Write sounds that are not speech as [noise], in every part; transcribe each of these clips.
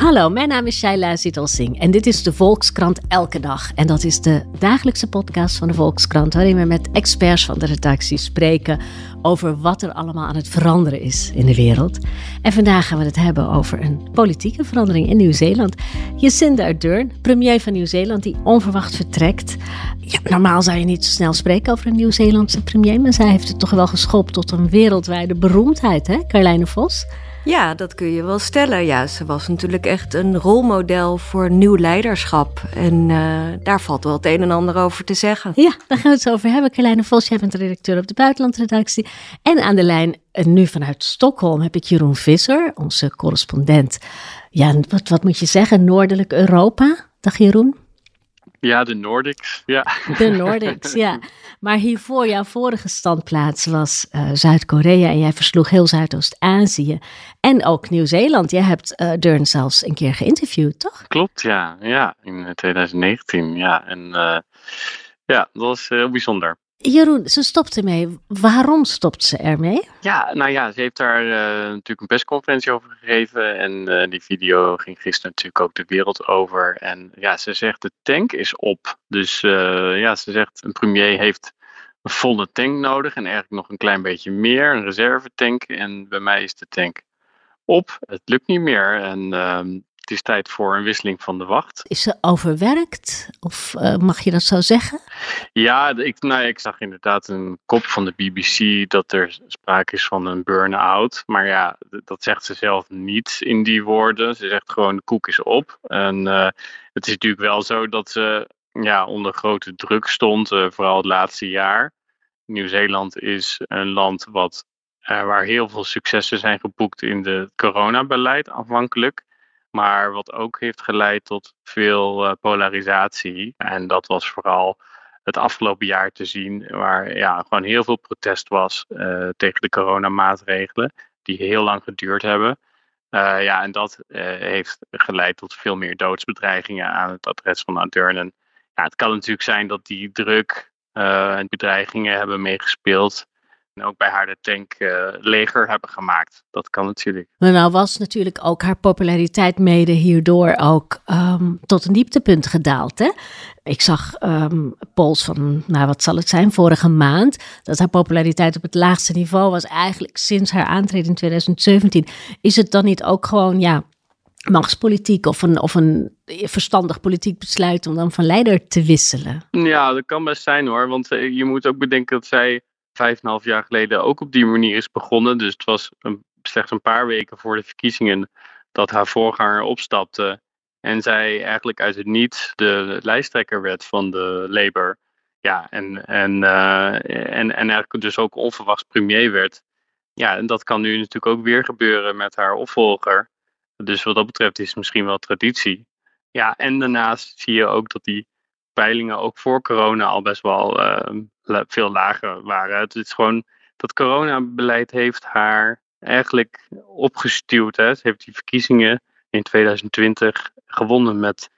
Hallo, mijn naam is Shaila Zitalsing en dit is de Volkskrant Elke Dag. En dat is de dagelijkse podcast van de Volkskrant, waarin we met experts van de redactie spreken over wat er allemaal aan het veranderen is in de wereld. En vandaag gaan we het hebben over een politieke verandering in Nieuw-Zeeland. Jacinda Ardern, premier van Nieuw-Zeeland, die onverwacht vertrekt. Ja, normaal zou je niet zo snel spreken over een Nieuw-Zeelandse premier, maar zij heeft het toch wel geschopt tot een wereldwijde beroemdheid, hè, Carlijne Vos? Ja, dat kun je wel stellen. Ja, ze was natuurlijk echt een rolmodel voor nieuw leiderschap. En uh, daar valt wel het een en ander over te zeggen. Ja, daar gaan we het over hebben. Carlijne Vos, jij bent redacteur op de buitenlandredactie. En aan de lijn, en nu vanuit Stockholm, heb ik Jeroen Visser, onze correspondent. Ja, wat, wat moet je zeggen? Noordelijk Europa. Dag Jeroen. Ja, de Nordics. Ja. De Nordics, ja. [laughs] Maar hiervoor, jouw vorige standplaats was uh, Zuid-Korea en jij versloeg heel Zuidoost-Azië. En ook Nieuw-Zeeland. Jij hebt uh, Dern zelfs een keer geïnterviewd, toch? Klopt, ja. Ja, in 2019. Ja, en uh, ja, dat was heel bijzonder. Jeroen, ze stopt ermee. Waarom stopt ze ermee? Ja, nou ja, ze heeft daar uh, natuurlijk een persconferentie over gegeven. En uh, die video ging gisteren natuurlijk ook de wereld over. En ja, ze zegt de tank is op. Dus uh, ja, ze zegt een premier heeft een volle tank nodig. En eigenlijk nog een klein beetje meer, een reservetank. En bij mij is de tank op. Het lukt niet meer. En ehm, het is tijd voor een wisseling van de wacht. Is ze overwerkt? Of uh, mag je dat zo zeggen? Ja, ik, nou, ik zag inderdaad een kop van de BBC dat er sprake is van een burn-out. Maar ja, dat zegt ze zelf niet in die woorden. Ze zegt gewoon de koek is op. En uh, het is natuurlijk wel zo dat ze ja, onder grote druk stond, uh, vooral het laatste jaar. Nieuw-Zeeland is een land wat, waar heel veel successen zijn geboekt in het coronabeleid afhankelijk. Maar wat ook heeft geleid tot veel uh, polarisatie. En dat was vooral het afgelopen jaar te zien, waar ja, gewoon heel veel protest was uh, tegen de coronamaatregelen, die heel lang geduurd hebben. Uh, ja, en dat heeft geleid tot veel meer doodsbedreigingen aan het adres van Ardern. Ja, het kan natuurlijk zijn dat die druk en bedreigingen hebben meegespeeld en ook bij haar de tank uh, leger hebben gemaakt. Dat kan natuurlijk. Maar nou was natuurlijk ook haar populariteit mede hierdoor ook um, tot een dieptepunt gedaald. Hè? Ik zag um, polls van, nou wat zal het zijn, vorige maand, dat haar populariteit op het laagste niveau was eigenlijk sinds haar aantreden in 2017. Is het dan niet ook gewoon, ja, machtspolitiek of een, of een verstandig politiek besluit om dan van leider te wisselen? Ja, dat kan best zijn hoor, want uh, je moet ook bedenken dat zij vijf en een half jaar geleden ook op die manier is begonnen. Dus het was slechts een paar weken voor de verkiezingen dat haar voorganger opstapte. En zij eigenlijk uit het niet de lijsttrekker werd van de Labour. Ja, en, en, uh, en, en eigenlijk dus ook onverwachts premier werd. Ja, en dat kan nu natuurlijk ook weer gebeuren met haar opvolger. Dus wat dat betreft is misschien wel traditie. Ja, en daarnaast zie je ook dat die peilingen ook voor corona al best wel uh, veel lager waren. Het is gewoon dat coronabeleid heeft haar eigenlijk opgestuurd. Hè. Ze heeft die verkiezingen in 2020 gewonnen met 48%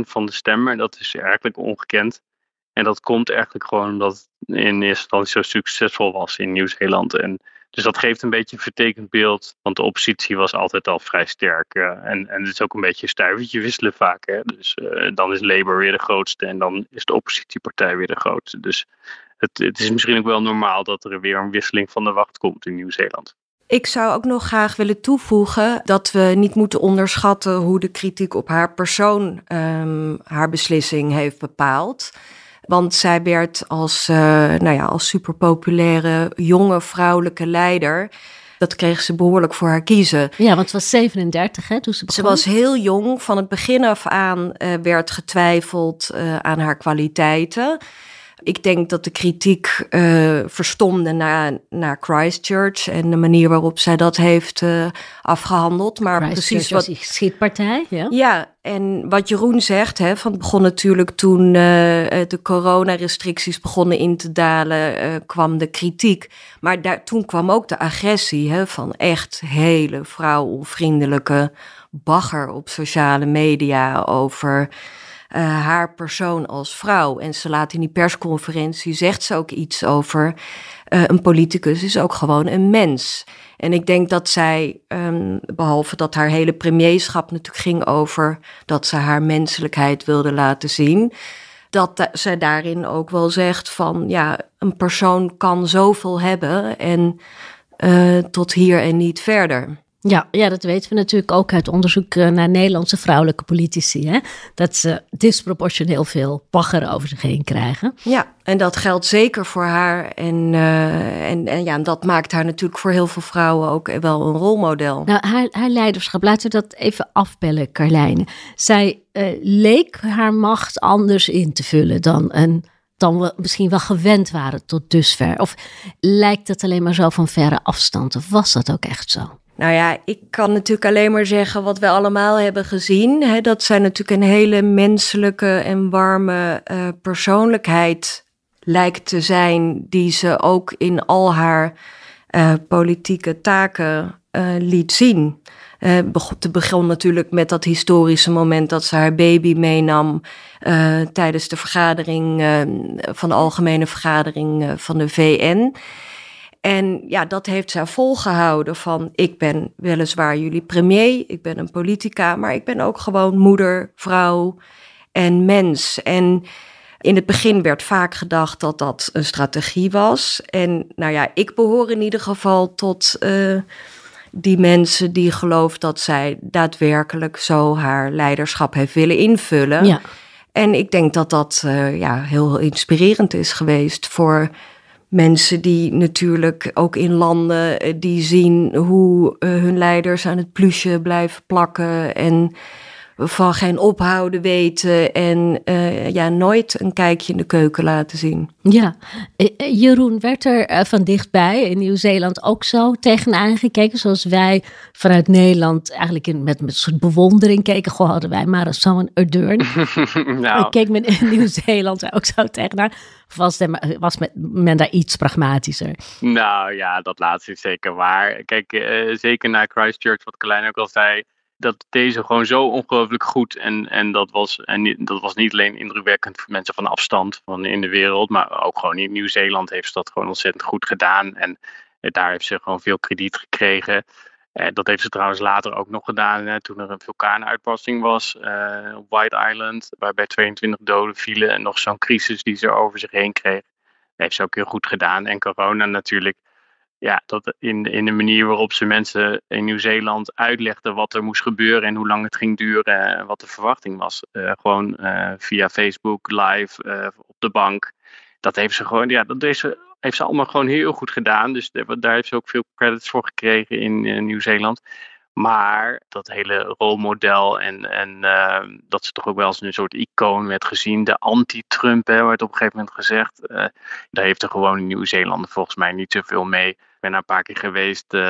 van de stemmen. Dat is eigenlijk ongekend. En dat komt eigenlijk gewoon omdat het in eerste instantie zo succesvol was in Nieuw-Zeeland. En dus dat geeft een beetje een vertekend beeld, want de oppositie was altijd al vrij sterk. Uh, en, en het is ook een beetje een stuivertje wisselen vaak. Hè? Dus uh, dan is Labour weer de grootste en dan is de oppositiepartij weer de grootste. Dus het, het is misschien ook wel normaal dat er weer een wisseling van de wacht komt in Nieuw-Zeeland. Ik zou ook nog graag willen toevoegen dat we niet moeten onderschatten hoe de kritiek op haar persoon um, haar beslissing heeft bepaald. Want zij werd als, uh, nou ja, als superpopulaire jonge vrouwelijke leider. Dat kreeg ze behoorlijk voor haar kiezen. Ja, want ze was 37 hè, toen ze begon. Ze was heel jong. Van het begin af aan uh, werd getwijfeld uh, aan haar kwaliteiten. Ik denk dat de kritiek uh, verstomde naar, naar Christchurch en de manier waarop zij dat heeft uh, afgehandeld. Maar precies wat die schietpartij. Ja. ja, en wat Jeroen zegt, hè, van het begon natuurlijk toen uh, de coronarestricties begonnen in te dalen, kwam de kritiek. Maar daar, toen kwam ook de agressie hè, van echt hele vrouwonvriendelijke bagger op sociale media over uh, haar persoon als vrouw. En ze laat in die persconferentie, zegt ze ook iets over uh, een politicus is ook gewoon een mens. En ik denk dat zij, um, behalve dat haar hele premierschap natuurlijk ging over dat ze haar menselijkheid wilde laten zien, dat zij daarin ook wel zegt van ja, een persoon kan zoveel hebben en uh, tot hier en niet verder. Ja, ja, dat weten we natuurlijk ook uit onderzoek eh, naar Nederlandse vrouwelijke politici. Hè? Dat ze disproportioneel veel bagger over zich heen krijgen. Ja, en dat geldt zeker voor haar. En, uh, en, en ja, dat maakt haar natuurlijk voor heel veel vrouwen ook wel een rolmodel. Nou, haar, haar leiderschap, laten we dat even afbellen, Carlijne. Zij uh, leek haar macht anders in te vullen dan een dan we misschien wel gewend waren tot dusver? Of lijkt het alleen maar zo van verre afstand? Of was dat ook echt zo? Nou ja, ik kan natuurlijk alleen maar zeggen wat we allemaal hebben gezien. Hè, dat zij natuurlijk een hele menselijke en warme uh, persoonlijkheid lijkt te zijn, die ze ook in al haar uh, politieke taken uh, liet zien. Te begon natuurlijk met dat historische moment dat ze haar baby meenam tijdens de vergadering van de algemene vergadering van de VN. En ja, dat heeft zij volgehouden van ik ben weliswaar jullie premier, ik ben een politica, maar ik ben ook gewoon moeder, vrouw en mens. En in het begin werd vaak gedacht dat dat een strategie was. En nou ja, ik behoor in ieder geval tot uh, die mensen die geloven dat zij daadwerkelijk zo haar leiderschap heeft willen invullen. Ja. En ik denk dat dat uh, ja, heel inspirerend is geweest voor mensen die natuurlijk ook in landen eh, die zien hoe uh, hun leiders aan het plusje blijven plakken en van geen ophouden weten en uh, ja, nooit een kijkje in de keuken laten zien. Ja, Jeroen, werd er van dichtbij in Nieuw-Zeeland ook zo tegenaan gekeken, zoals wij vanuit Nederland eigenlijk in, met, met een soort bewondering keken. Goh, hadden wij maar zo'n Ardern. [laughs] nou. Ik keek men in Nieuw-Zeeland ook zo tegenaan. Of was, de, was men daar iets pragmatischer? Nou ja, dat laatste is zeker waar. Kijk, uh, zeker na Christchurch, wat Klein ook al zei dat deze gewoon zo ongelooflijk goed. En, en, dat was, en dat was niet alleen indrukwekkend voor mensen van afstand van in de wereld. Maar ook gewoon in Nieuw-Zeeland heeft ze dat gewoon ontzettend goed gedaan. En daar heeft ze gewoon veel krediet gekregen. Eh, dat heeft ze trouwens later ook nog gedaan hè, toen er een vulkaanuitbarsting was uh, op White Island. Waarbij 22 doden vielen en nog zo'n crisis die ze over zich heen kreeg. Dat heeft ze ook heel goed gedaan. En corona natuurlijk ja, dat in, in de manier waarop ze mensen in Nieuw-Zeeland uitlegden wat er moest gebeuren en hoe lang het ging duren en wat de verwachting was. Uh, gewoon uh, via Facebook, live, uh, op de bank. Dat heeft ze gewoon, ja, dat heeft ze, heeft ze allemaal gewoon heel goed gedaan. Dus daar heeft ze ook veel credits voor gekregen in Nieuw-Zeeland. Maar dat hele rolmodel en, en dat ze toch ook wel als een soort icoon werd gezien. De anti-Trump, werd op een gegeven moment gezegd. Daar heeft er gewoon in Nieuw-Zeeland volgens mij niet zoveel mee ben daar een paar keer geweest uh,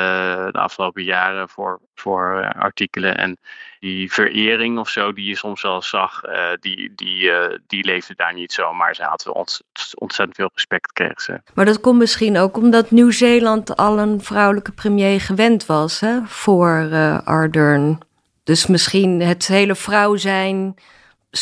de afgelopen jaren voor, voor uh, artikelen. En die verering of zo, die je soms wel zag, uh, die, die, die leefde daar niet zo. Maar ze had ont, ontzettend veel respect, kreeg ze. Maar dat komt misschien ook omdat Nieuw-Zeeland al een vrouwelijke premier gewend was hè, voor Ardern. Dus misschien het hele vrouw zijn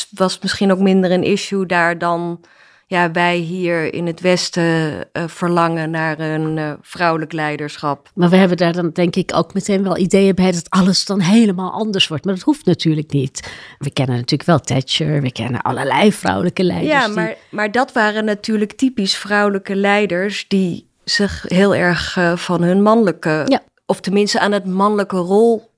was misschien ook minder een issue daar dan ja, wij hier in het Westen uh, verlangen naar een uh, vrouwelijk leiderschap. Maar we hebben daar dan denk ik ook meteen wel ideeën bij dat alles dan helemaal anders wordt. Maar dat hoeft natuurlijk niet. We kennen natuurlijk wel Thatcher, we kennen allerlei vrouwelijke leiders. Ja, maar, maar dat waren natuurlijk typisch vrouwelijke leiders die zich heel erg uh, van hun mannelijke, ja. of tenminste aan het mannelijke rol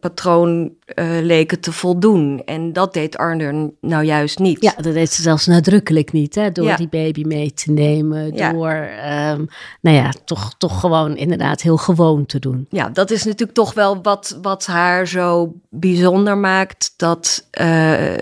patroon leken te voldoen. En dat deed Arne nou juist niet. Ja, dat deed ze zelfs nadrukkelijk niet, hè? door die baby mee te nemen. Door, ehm, nou ja, toch, toch gewoon inderdaad heel gewoon te doen. Ja, dat is natuurlijk toch wel wat, wat haar zo bijzonder maakt. Dat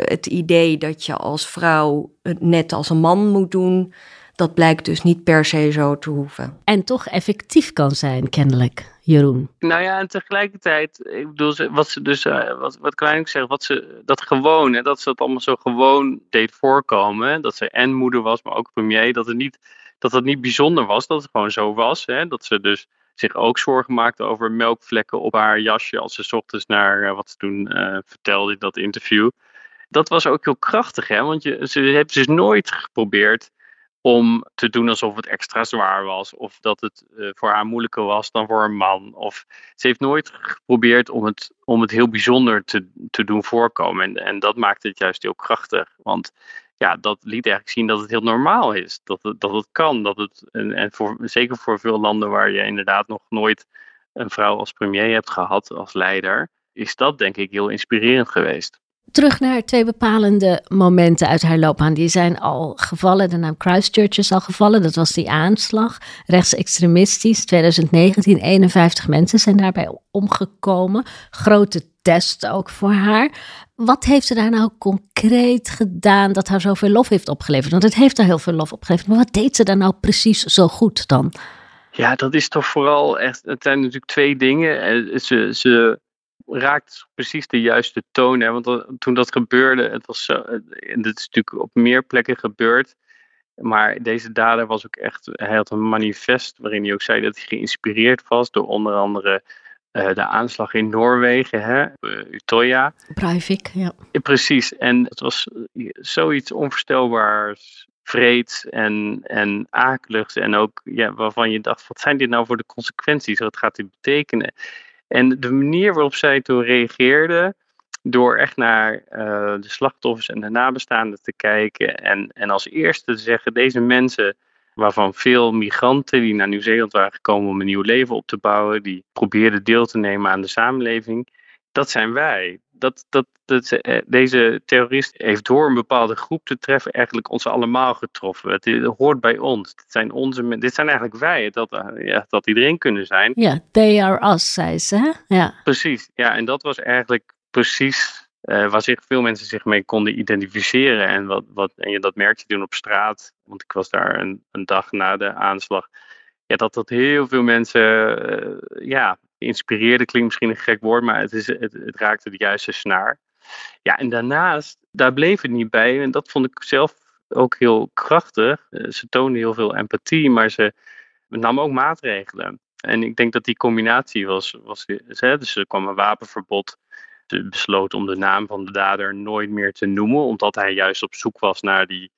het idee dat je als vrouw het net als een man moet doen dat blijkt dus niet per se zo te hoeven. En toch effectief kan zijn, kennelijk. Jeroen. Nou ja, en tegelijkertijd, ik bedoel, wat ze dus, uh, wat, wat Klein zegt, wat ze, dat gewoon, hè, dat ze dat allemaal zo gewoon deed voorkomen, dat ze en moeder was, maar ook premier, dat het niet, dat het niet bijzonder was, dat het gewoon zo was, hè, dat ze dus zich ook zorgen maakte over melkvlekken op haar jasje als ze ochtends naar, uh, wat ze toen uh, vertelde in dat interview. Dat was ook heel krachtig, hè, want je, ze heeft dus nooit geprobeerd om te doen alsof het extra zwaar was. Of dat het uh, voor haar moeilijker was dan voor een man. Of ze heeft nooit geprobeerd om het, om het heel bijzonder te, te doen voorkomen. En, en dat maakte het juist heel krachtig. Want ja, dat liet eigenlijk zien dat het heel normaal is. Dat het, dat het kan. Dat het, en en voor, zeker voor veel landen waar je inderdaad nog nooit een vrouw als premier hebt gehad, als leider, is dat denk ik heel inspirerend geweest. Terug naar twee bepalende momenten uit haar loopbaan. Die zijn al gevallen. De naam Christchurch is al gevallen. Dat was die aanslag. Rechtsextremistisch. 2019. 51 mensen zijn daarbij omgekomen. Grote test ook voor haar. Wat heeft ze daar nou concreet gedaan dat haar zoveel lof heeft opgeleverd? Want het heeft haar heel veel lof opgeleverd. Maar wat deed ze daar nou precies zo goed dan? Ja, dat is toch vooral echt. Het zijn natuurlijk twee dingen. Eh, ze, ze raakt precies de juiste toon. Hè? Want toen dat gebeurde, het was zo, en dit is natuurlijk op meer plekken gebeurd. Maar deze dader was ook echt, hij had een manifest waarin hij ook zei dat hij geïnspireerd was door onder andere uh, de aanslag in Noorwegen, hè, uh, Utoya. Breivik, ja. ja. Precies, en het was zoiets onvoorstelbaars, vreeds en, en akeligs. En ook ja, waarvan je dacht, wat zijn dit nou voor de consequenties? Wat gaat dit betekenen? En de manier waarop zij toen reageerde, door echt naar uh, de slachtoffers en de nabestaanden te kijken en, en als eerste te zeggen, deze mensen, waarvan veel migranten die naar Nieuw-Zeeland waren gekomen om een nieuw leven op te bouwen, die probeerden deel te nemen aan de samenleving, dat zijn wij. Dat, dat, dat, eh, deze terrorist heeft door een bepaalde groep te treffen eigenlijk ons allemaal getroffen. Het, het hoort bij ons. Dit zijn, onze, dit zijn eigenlijk wij. Dat, eh, ja, dat iedereen kunnen zijn. Ja, they are us, zei ze. Ja. Precies. Ja, en dat was eigenlijk precies uh, waar zich veel mensen zich mee konden identificeren. En, wat, wat, en dat merkte je toen op straat. Want ik was daar een, een dag na de aanslag. Ja, dat dat heel veel mensen uh, ja, inspireerde klinkt misschien een gek woord, maar het, is, het, raakte de juiste snaar. Ja, en daarnaast, daar bleef het niet bij. En dat vond ik zelf ook heel krachtig. Eh, ze toonde heel veel empathie, maar ze nam ook maatregelen. En ik denk dat die combinatie was. was dus er kwam een wapenverbod. Ze besloot om de naam van de dader nooit meer te noemen, omdat hij juist op zoek was naar die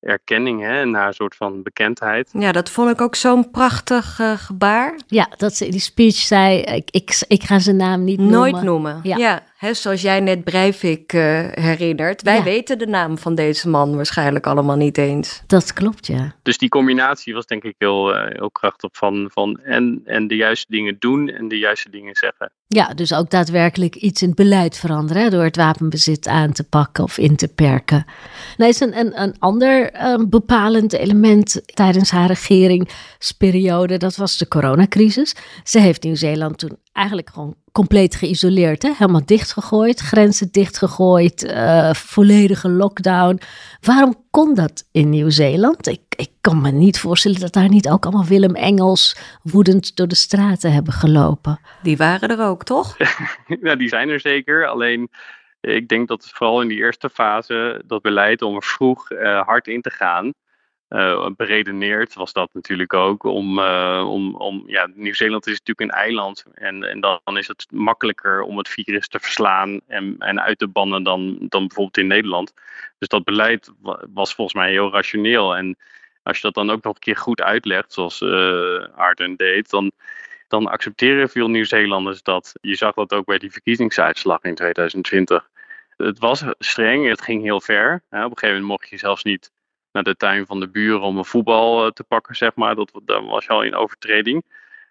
erkenning hè, naar een soort van bekendheid. Ja, dat vond ik ook zo'n prachtig uh, gebaar. Ja, dat ze in die speech zei, ik, ik, ik ga zijn naam niet noemen. Nooit noemen, ja. ja hè, zoals jij net Breivik uh, herinnert. Wij Ja. weten de naam van deze man waarschijnlijk allemaal niet eens. Dat klopt, ja. Dus die combinatie was denk ik heel, eh, heel krachtig van, van en, en de juiste dingen doen en de juiste dingen zeggen. Ja, dus ook daadwerkelijk iets in het beleid veranderen hè, door het wapenbezit aan te pakken of in te perken. Nou is een, een, een ander eh, bepalend element tijdens haar regeringsperiode, dat was de coronacrisis. Ze heeft Nieuw-Zeeland toen eigenlijk gewoon compleet geïsoleerd, hè? helemaal dichtgegooid, grenzen dichtgegooid, eh, volledige lockdown. Waarom kon dat in Nieuw-Zeeland? Ik, ik kan me niet voorstellen dat daar niet ook allemaal Willem Engels woedend door de straten hebben gelopen. Die waren er ook, toch? [laughs] ja, die zijn er zeker. Alleen ik denk dat vooral in die eerste fase dat beleid om er vroeg uh, hard in te gaan. Uh, beredeneerd was dat natuurlijk ook. Om, uh, om, om, ja, Nieuw-Zeeland is natuurlijk een eiland. En, en dan is het makkelijker om het virus te verslaan en, en uit te bannen dan, dan bijvoorbeeld in Nederland. Dus dat beleid was volgens mij heel rationeel. En als je dat dan ook nog een keer goed uitlegt, zoals uh, Arden deed, dan, dan accepteren veel Nieuw-Zeelanders dat. Je zag dat ook bij die verkiezingsuitslag in 2020. Het was streng, het ging heel ver. Op een gegeven moment mocht je zelfs niet naar de tuin van de buren om een voetbal te pakken, zeg maar. Dat, dan was je al in overtreding.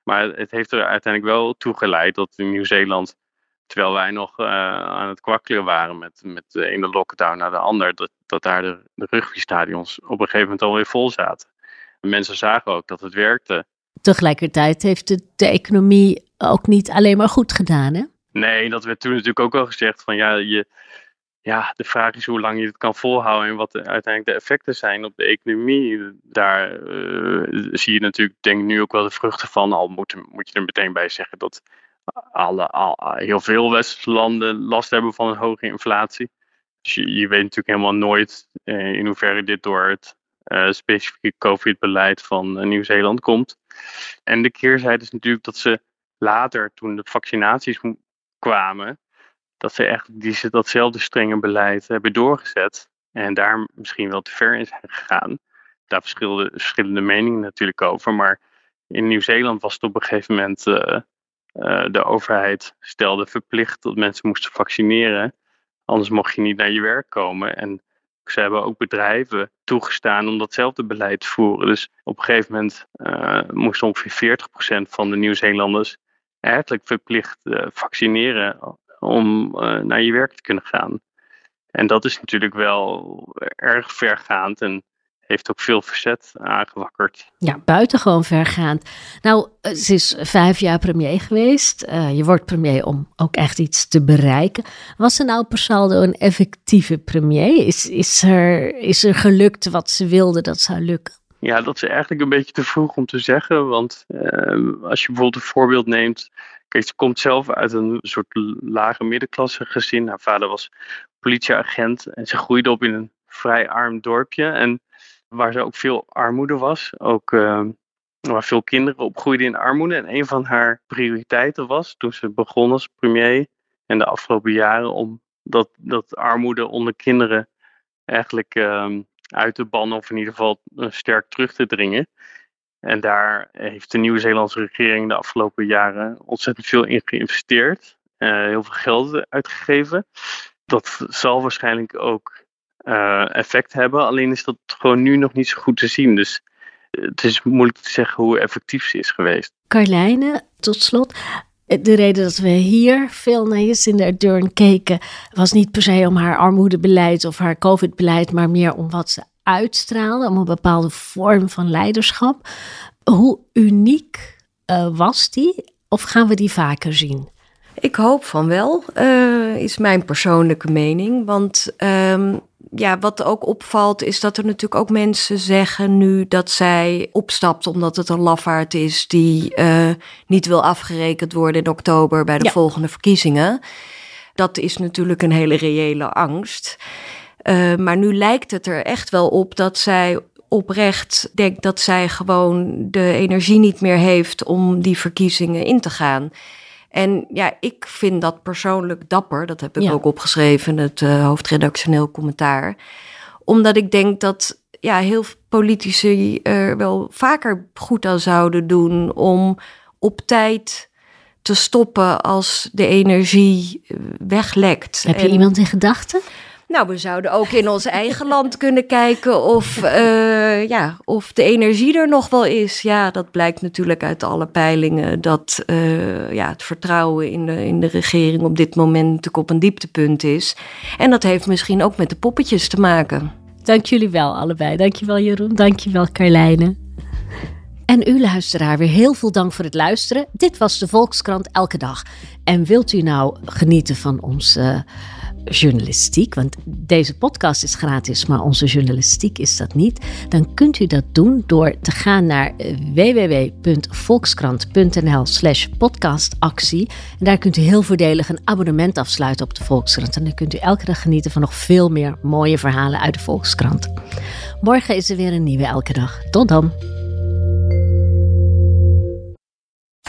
Maar het heeft er uiteindelijk wel toe geleid dat in Nieuw-Zeeland terwijl wij nog aan het kwakkelen waren met, met de ene lockdown naar de ander, dat, dat daar de, de rugbystadions op een gegeven moment alweer vol zaten. mensen zagen ook dat het werkte. Tegelijkertijd heeft de, de economie ook niet alleen maar goed gedaan, hè? Nee, dat werd toen natuurlijk ook al gezegd van ja, je, ja, de vraag is hoe lang je het kan volhouden en wat de, uiteindelijk de effecten zijn op de economie. Daar uh, zie je natuurlijk, denk ik, nu ook wel de vruchten van. Al moet, moet je er meteen bij zeggen dat alle, al, heel veel westerse landen last hebben van een hoge inflatie. Dus je, weet natuurlijk helemaal nooit uh, in hoeverre dit door het uh, specifieke COVID-beleid van Nieuw-Zeeland komt. En de keerzijde is natuurlijk dat ze later, toen de vaccinaties kwamen, dat ze echt die, datzelfde strenge beleid hebben doorgezet. En daar misschien wel te ver in zijn gegaan. Daar verschillende, verschillende meningen natuurlijk over. Maar in Nieuw-Zeeland was het op een gegeven moment. Uh, uh, de overheid stelde verplicht dat mensen moesten vaccineren. Anders mocht je niet naar je werk komen. En ze hebben ook bedrijven toegestaan om datzelfde beleid te voeren. Dus op een gegeven moment uh, moest ongeveer 40% van de Nieuw-Zeelanders eigenlijk verplicht vaccineren om uh, naar je werk te kunnen gaan. En dat is natuurlijk wel erg vergaand en heeft ook veel verzet aangewakkerd. Ja, buitengewoon vergaand. Nou, ze is vijf jaar premier geweest. Uh, je wordt premier om ook echt iets te bereiken. Was ze nou per saldo een effectieve premier? Is, is, er, is er gelukt wat ze wilde dat zou lukken? Ja, dat is eigenlijk een beetje te vroeg om te zeggen. Want uh, als je bijvoorbeeld een voorbeeld neemt Kijk, ze komt zelf uit een soort lage middenklasse gezin. Haar vader was politieagent en ze groeide op in een vrij arm dorpje. En waar ze ook veel armoede was. Ook uh, waar veel kinderen opgroeiden in armoede. En een van haar prioriteiten was, toen ze begon als premier en de afgelopen jaren, om dat, dat armoede onder kinderen eigenlijk uh, uit te bannen. Of in ieder geval sterk terug te dringen. En daar heeft de Nieuw-Zeelandse regering de afgelopen jaren ontzettend veel in geïnvesteerd. Uh, heel veel geld uitgegeven. Dat zal waarschijnlijk ook uh, effect hebben. Alleen is dat gewoon nu nog niet zo goed te zien. Dus het is moeilijk te zeggen hoe effectief ze is geweest. Carlijne, tot slot. De reden dat we hier veel naar Jacinda Ardern keken, was niet per se om haar armoedebeleid of haar COVID-beleid, maar meer om wat ze uitstraalde, om een bepaalde vorm van leiderschap. Hoe uniek uh, was die? Of gaan we die vaker zien? Ik hoop van wel, uh, is mijn persoonlijke mening. Want um, ja, wat ook opvalt, is dat er natuurlijk ook mensen zeggen nu dat zij opstapt omdat het een lafaard is die uh, niet wil afgerekend worden in oktober bij de ja. volgende verkiezingen. Dat is natuurlijk een hele reële angst. Uh, maar nu lijkt het er echt wel op dat zij oprecht denkt dat zij gewoon de energie niet meer heeft om die verkiezingen in te gaan. En ja, ik vind dat persoonlijk dapper. Dat heb ik ja. ook opgeschreven in het uh, hoofdredactioneel commentaar. Omdat ik denk dat ja, heel veel politici er wel vaker goed aan zouden doen om op tijd te stoppen als de energie weglekt. Heb je en, iemand in gedachten? Nou, we zouden ook in ons eigen land kunnen kijken of, uh, ja, of de energie er nog wel is. Ja, dat blijkt natuurlijk uit alle peilingen dat uh, ja, het vertrouwen in de, in de regering op dit moment natuurlijk op een dieptepunt is. En dat heeft misschien ook met de poppetjes te maken. Dank jullie wel allebei. Dankjewel Jeroen, dankjewel Carlijne. En u luisteraar, weer heel veel dank voor het luisteren. Dit was de Volkskrant Elke Dag. En wilt u nou genieten van ons... Uh, journalistiek, want deze podcast is gratis, maar onze journalistiek is dat niet, dan kunt u dat doen door te gaan naar www.volkskrant.nl/slash podcastactie. En daar kunt u heel voordelig een abonnement afsluiten op de Volkskrant. En dan kunt u elke dag genieten van nog veel meer mooie verhalen uit de Volkskrant. Morgen is er weer een nieuwe elke dag. Tot dan.